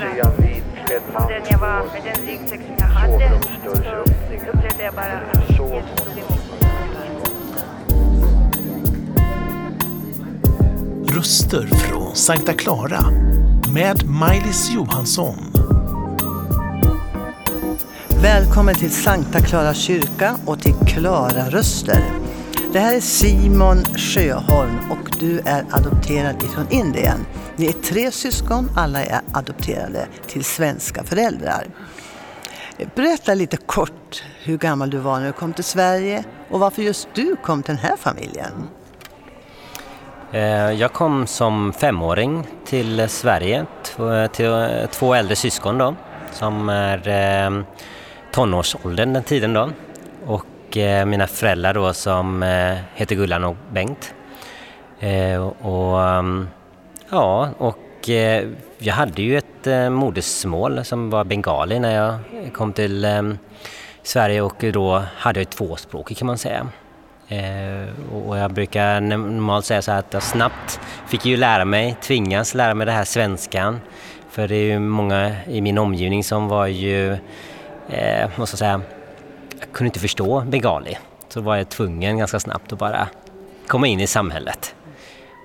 mer om den jag var, med den ryggsäck som jag hade. Så upplevde jag bara att Jesus tog emot mig. Röster från Sankta Clara med Maj-Lis Johansson. Välkommen till Sankta Clara kyrka och till Klara Röster. Det här är Simon Sjöholm och du är adopterad ifrån Indien. Ni är tre syskon, alla är adopterade till svenska föräldrar. Berätta lite kort hur gammal du var när du kom till Sverige och varför just du kom till den här familjen. Eh, jag kom som femåring till Sverige, till två äldre syskon då, som är eh, tonårsåldern den tiden då. Och eh, mina föräldrar då som eh, heter Gullan och Bengt. Eh, och ehm, ja, och eh, jag hade ju ett eh, modersmål som var bengali när jag kom till ehm, Sverige och då hade jag tvåspråkig kan man säga. Och jag brukar normalt säga så här att jag snabbt fick ju lära mig, tvingas lära mig det här svenskan. För det är ju många i min omgivning som var ju, eh, måste jag säga, jag kunde inte förstå bengali. Så var jag tvungen ganska snabbt att bara komma in i samhället.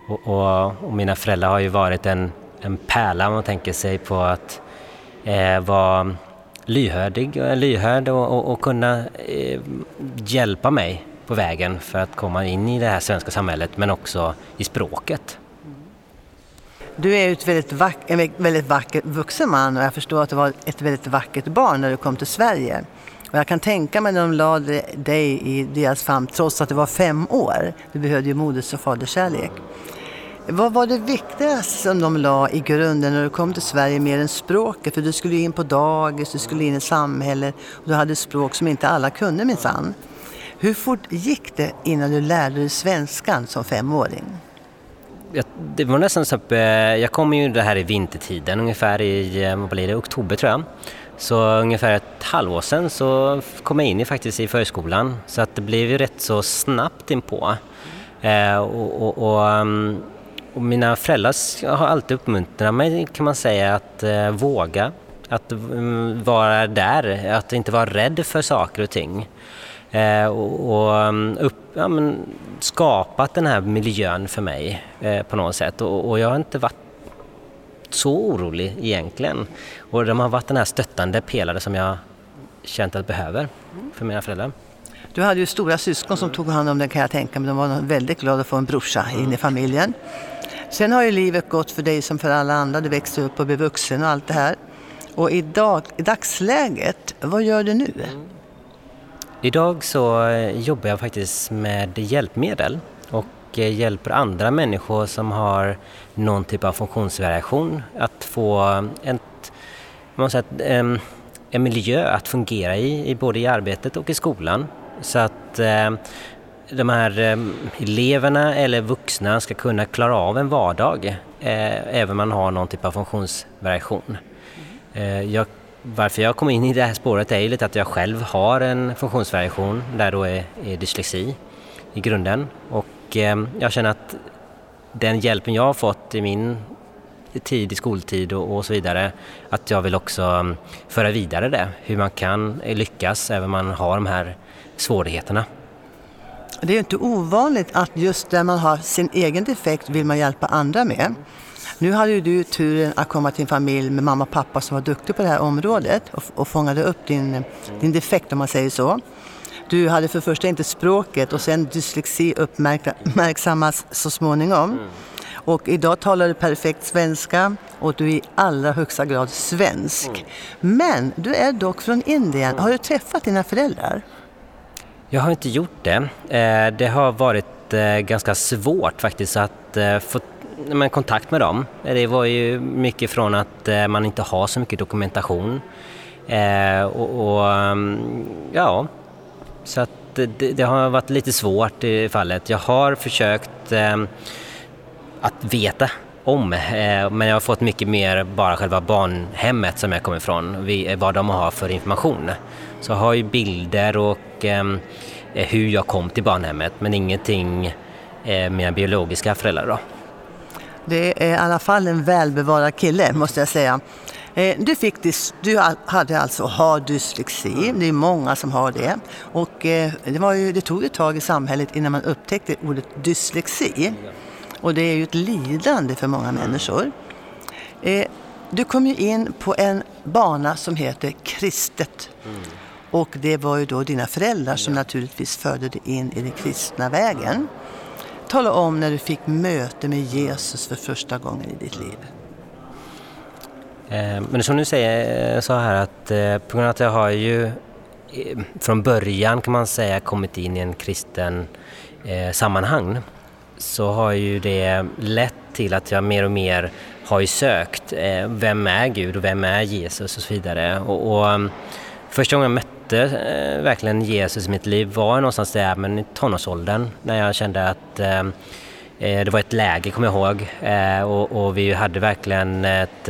Och, och, och mina föräldrar har ju varit en, en pärla om man tänker sig på att eh, vara lyhördig, eh, lyhörd och, och, och kunna eh, hjälpa mig på vägen för att komma in i det här svenska samhället men också i språket. Du är ju ett väldigt, vack, en väldigt vacker vuxen man och jag förstår att du var ett väldigt vackert barn när du kom till Sverige. Och jag kan tänka mig när de lade dig i deras famn trots att du var fem år. Du behövde ju moders och faderskärlek. Vad var det viktigaste som de la i grunden när du kom till Sverige mer än språket? För du skulle in på dagis, du skulle in i samhället och du hade språk som inte alla kunde minsann. Hur fort gick det innan du lärde dig svenskan som femåring? Jag, det var nästan så att eh, jag kom ju det här i vintertiden ungefär i, eh, vad blir det, oktober tror jag. Så ungefär ett halvår sedan så kom jag in i, faktiskt i förskolan så att det blev ju rätt så snabbt inpå. Eh, och, och, och, mm, och mina föräldrar har alltid uppmuntrat mig kan man säga att eh, våga, att um, vara där, att inte vara rädd för saker och ting. Eh, och och um, upp, ja, men, skapat den här miljön för mig eh, på något sätt och, och jag har inte varit så orolig egentligen. Och de har varit den här stöttande pelare som jag känt att jag behöver för mina föräldrar. Du hade ju stora syskon som tog hand om den kan jag tänka mig. De var väldigt glada att få en brorsa in i familjen. Sen har ju livet gått för dig som för alla andra. Du växte upp och blev vuxen och allt det här. Och idag, i dagsläget, vad gör du nu? Idag så eh, jobbar jag faktiskt med hjälpmedel och eh, hjälper andra människor som har någon typ av funktionsvariation att få ett, man säga, en, en miljö att fungera i, både i arbetet och i skolan. Så att eh, de här eleverna eller vuxna ska kunna klara av en vardag även om man har någon typ av funktionsvariation. Eh, jag varför jag kom in i det här spåret är ju lite att jag själv har en funktionsvariation där då är, är dyslexi i grunden och eh, jag känner att den hjälpen jag har fått i min tid i skoltid och, och så vidare att jag vill också mm, föra vidare det, hur man kan lyckas även om man har de här svårigheterna. Det är ju inte ovanligt att just där man har sin egen defekt vill man hjälpa andra med. Nu hade ju du turen att komma till en familj med mamma och pappa som var duktiga på det här området och, och fångade upp din, din defekt om man säger så. Du hade för första inte språket och sen dyslexi uppmärksammas så småningom. Och idag talar du perfekt svenska och du är i allra högsta grad svensk. Men du är dock från Indien. Har du träffat dina föräldrar? Jag har inte gjort det. Eh, Det har varit eh, ganska svårt faktiskt att eh, få men, kontakt med dem. Eh, det var ju mycket från att eh, man inte har så mycket dokumentation. Eh, och, och ehm, ja, så att det, det, har varit lite svårt i fallet. Jag har försökt eh, att veta om, eh, men jag har fått mycket mer bara själva barnhemmet som jag kommer ifrån, vi, eh, vad de har för information. Så jag har ju bilder och ehm, eh, hur jag kom till barnhemmet, men ingenting eh, med mina biologiska föräldrar då. Det är i alla fall en välbevarad kille måste jag säga. Eh, du, fick du hade alltså har dyslexi, det är många som har det. Och eh, det, var ju, det tog ett tag i samhället innan man upptäckte ordet dyslexi. Och det är ju ett lidande för många människor. Eh, du kom ju in på en bana som heter kristet. Och det var ju då dina föräldrar som naturligtvis förde dig in i den kristna vägen. Tala om när du fick möte med Jesus för första gången i ditt liv. Eh, men som du säger eh, så här att eh, på grund av att jag har ju från början kan man säga kommit in i en kristen sammanhang så har ju det lett till att jag mer och mer har ju sökt vem är Gud och vem är Jesus och så vidare. Och, och mm, första gången jag mötte eh, verkligen Jesus i mitt liv var någonstans där men i tonårsåldern när jag kände att eh, eh, det var ett läge, kommer jag ihåg, och, och vi hade verkligen ett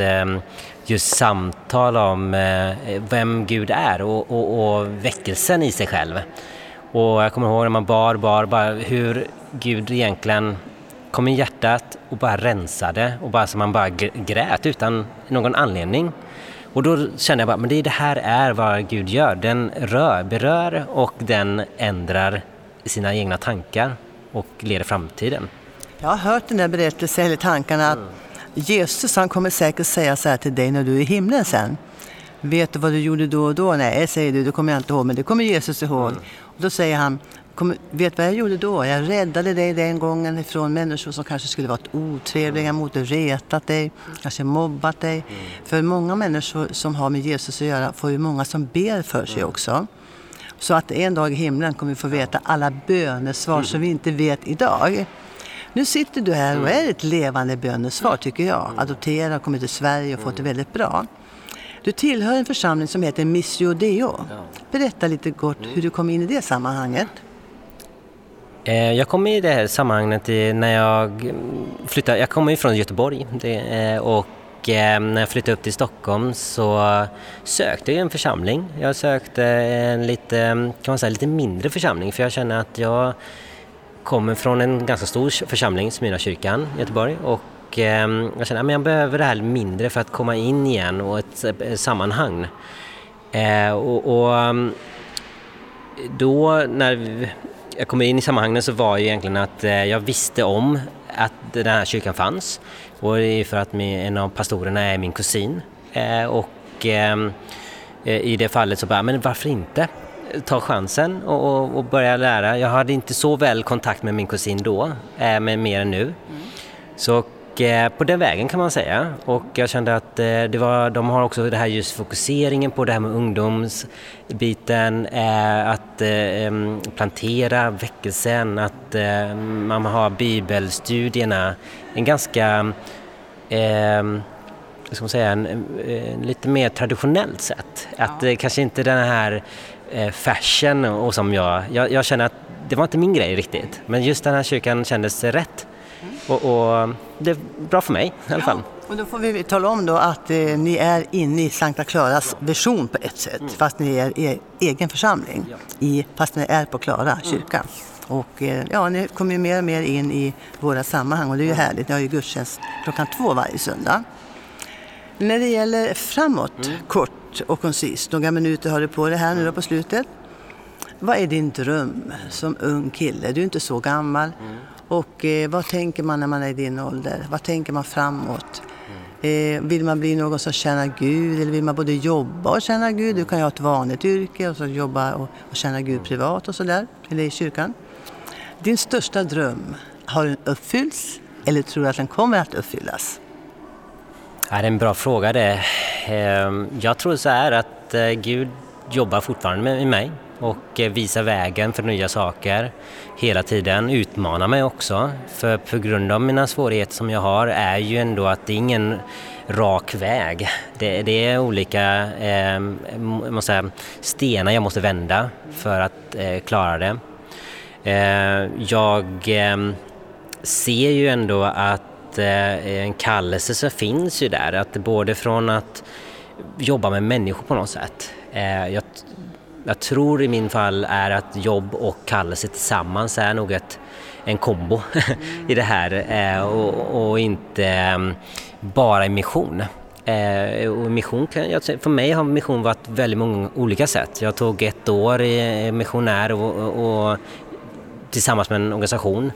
just samtal om eh, vem Gud är och, och, och, väckelsen i sig själv. Och jag kommer ihåg när man bar, bar, bara hur Gud egentligen kom i hjärtat och bara rensade och bara så man bara grät utan någon anledning. Och då kände jag bara, men det, det här är vad Gud gör. Den rör, berör och den ändrar sina egna tankar och leder framtiden. Jag har hört den där berättelsen, eller tankarna, att mm Jesus han kommer säkert säga så här till dig när du är i himlen sen. Vet du vad du gjorde då och då? Nej, säger du, det kommer jag inte ihåg, men det kommer Jesus ihåg. Mm. Och då säger han, vet vad jag gjorde då? Jag räddade dig den gången ifrån människor som kanske skulle varit otrevliga mot dig, retat dig, kanske mobbat dig. Mm. För många människor som har med Jesus att göra får ju många som ber för sig mm. också. Så att en dag i himlen kommer vi få veta alla bönesvar som vi inte vet idag. Nu sitter du här och är ett levande bönesvar tycker jag. Adopterad, kommit till Sverige och fått det väldigt bra. Du tillhör en församling som heter Missio Deo. Berätta lite kort hur du kom in i det sammanhanget. Eh, jag kom i det här sammanhanget när jag flyttade, jag kommer ju från Göteborg eh, och eh, när jag flyttade upp till Stockholm så sökte jag en församling. Jag sökte en lite, kan man säga, lite mindre församling för jag känner att jag kommer från en ganska stor församling, Smyrnakyrkan i Göteborg och jag känner att jag behöver det här mindre för att komma in igen och ett, sammanhang. Och, och, då när jag kom in i sammanhanget så var ju egentligen att eh, jag visste om att den här kyrkan fanns och det är för att en av pastorerna är min kusin eh, och eh, i det fallet så bara, men varför inte? ta chansen och, och, och, börja lära. Jag hade inte så väl kontakt med min kusin då, men mer än nu. Mm. Så på den vägen kan man säga. Och jag kände att eh, det var, de har också det här just fokuseringen på det här med ungdomsbiten, eh, att plantera väckelsen, att man har bibelstudierna. En ganska ska man säga, en, en, lite mer traditionellt sätt. Att ja. kanske inte den här eh, fashion och som jag, jag, jag, känner att det var inte min grej riktigt. Men just den här kyrkan kändes rätt. Och, och, det är bra för mig i alla fall. Ja, och då får vi tala om då att eh, ni är inne i Sankta Claras version på ett sätt. Mm. Fast ni är er egen församling. Ja. I, fast ni är på Klara mm. kyrka. Mm. Och eh, ja, ni kommer ju mer och mer in i våra sammanhang och det är ju härligt. Ni har ju gudstjänst klockan två varje söndag. När det gäller framåt, mm. kort och koncist. Några minuter har du på det här nu då på slutet. Vad är din dröm som ung kille? Du är inte så gammal. Mm. Och eh, vad tänker man när man är i din ålder? Vad tänker man framåt? Mm. Eh, vill man bli någon som tjänar Gud eller vill man både jobba och tjäna Gud? Du kan ju ha ett vanligt yrke och så jobba och, och tjäna Gud mm. privat och sådär, eller i kyrkan. Din största dröm, har den uppfyllts eller tror du att den kommer att uppfyllas? det är en bra fråga det. Ehm, jag tror så här att eh, Gud jobbar fortfarande med mig och eh, visa vägen för nya saker hela tiden, Utmana mig också. För på grund av mina svårigheter som jag har är ju ändå att det är ingen rak väg. Det, det är olika eh, måste säga, stenar jag måste vända för att eh, klara det. Eh, jag ehm, ser ju ändå att eh, en kallelse så finns ju där. Att både från att jobba med människor på något sätt. Eh, jag, jag, tror i min fall är att jobb och kallelse tillsammans är nog ett, en kombo i det här eh, och, och, inte eh, bara i mission. Eh, och mission kan för mig har mission varit väldigt många olika sätt. Jag tog ett år i missionär och, och, och tillsammans med en organisation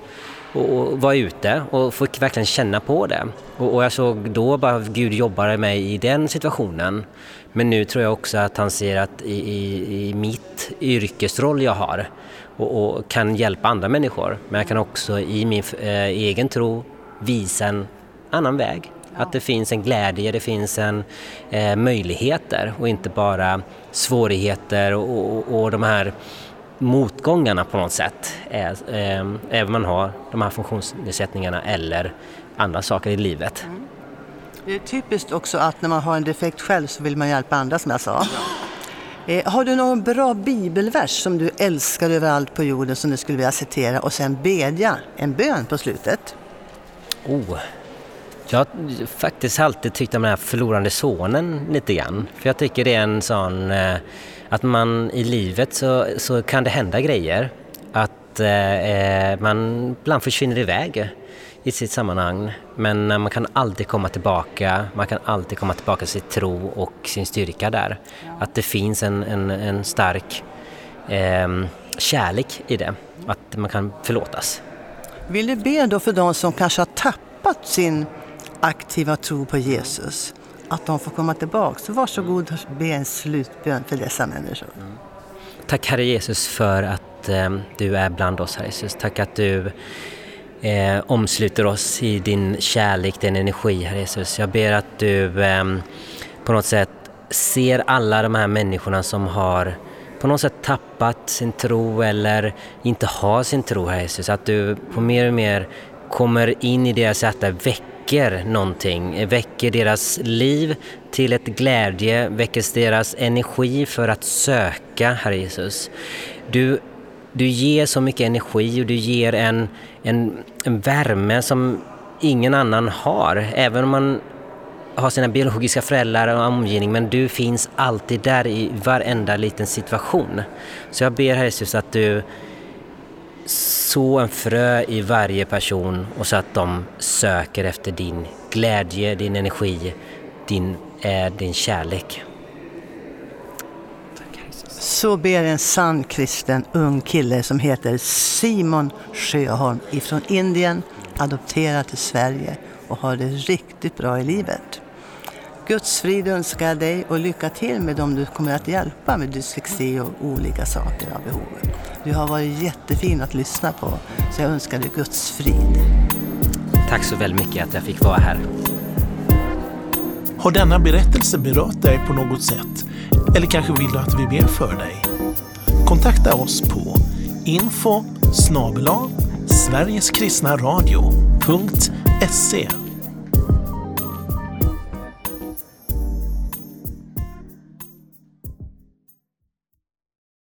och, och var ute och fick verkligen känna på det. Och, och jag såg då bara att Gud jobbade med i den situationen. Men nu tror jag också att han ser att i, i, i mitt yrkesroll jag har och, och, kan hjälpa andra människor. Men jag kan också i min eh, egen tro visa en annan väg. Att det finns en glädje, det finns en eh, möjligheter och inte bara svårigheter och, och, och de här motgångarna på något sätt, eh, även om man har de här funktionsnedsättningarna eller andra saker i livet. Mm. Det är typiskt också att när man har en defekt själv så vill man hjälpa andra som jag sa. Eh, har du någon bra bibelvers som du älskar överallt på jorden som du skulle vilja citera och sen bedja en bön på slutet? Oh. Jag har faktiskt alltid tyckt om den här förlorande sonen lite grann. För jag tycker det är en sån eh, att man i livet så, så kan det hända grejer. Att eh, man ibland försvinner iväg i sitt sammanhang. Men man kan alltid komma tillbaka, man kan alltid komma tillbaka till sin tro och sin styrka där. Att det finns en, en, en stark eh, kärlek i det, att man kan förlåtas. Vill du be då för de som kanske har tappat sin aktiva tro på Jesus? Att de får komma tillbaka. Så varsågod och be en slutbön för dessa människor. Mm. Tack Herre Jesus för att eh, du är bland oss Herre Jesus. Tack att du eh, omsluter oss i din kärlek, din energi Herre Jesus. Jag ber att du eh, på något sätt ser alla de här människorna som har på något sätt tappat sin tro eller inte har sin tro Herre Jesus. Att du på mer och mer kommer in i deras hjärta, väcker väcker någonting, väcker deras liv till ett glädje, väcker deras energi för att söka Herre Jesus. Du, du ger så mycket energi och du ger en, en, en värme som ingen annan har. Även om man har sina biologiska föräldrar och omgivning men du finns alltid där i varenda liten situation. Så jag ber Herre Jesus att du så en frö i varje person och så att de söker efter din glädje, din energi, din, eh, din kärlek. Så ber en sann kristen ung kille som heter Simon Sjöholm ifrån Indien, adopterad till Sverige och har det riktigt bra i livet. Guds frid önskar jag dig och lycka till med dem du kommer att hjälpa med dyslexi och olika saker av behov. Du har varit jättefin att lyssna på, så jag önskar dig Guds frid. Tack så väldigt mycket att jag fick vara här. Har denna berättelse berört dig på något sätt? Eller kanske vill du att vi ber för dig? Kontakta oss på info snabel-a sverigeskristnaradio.se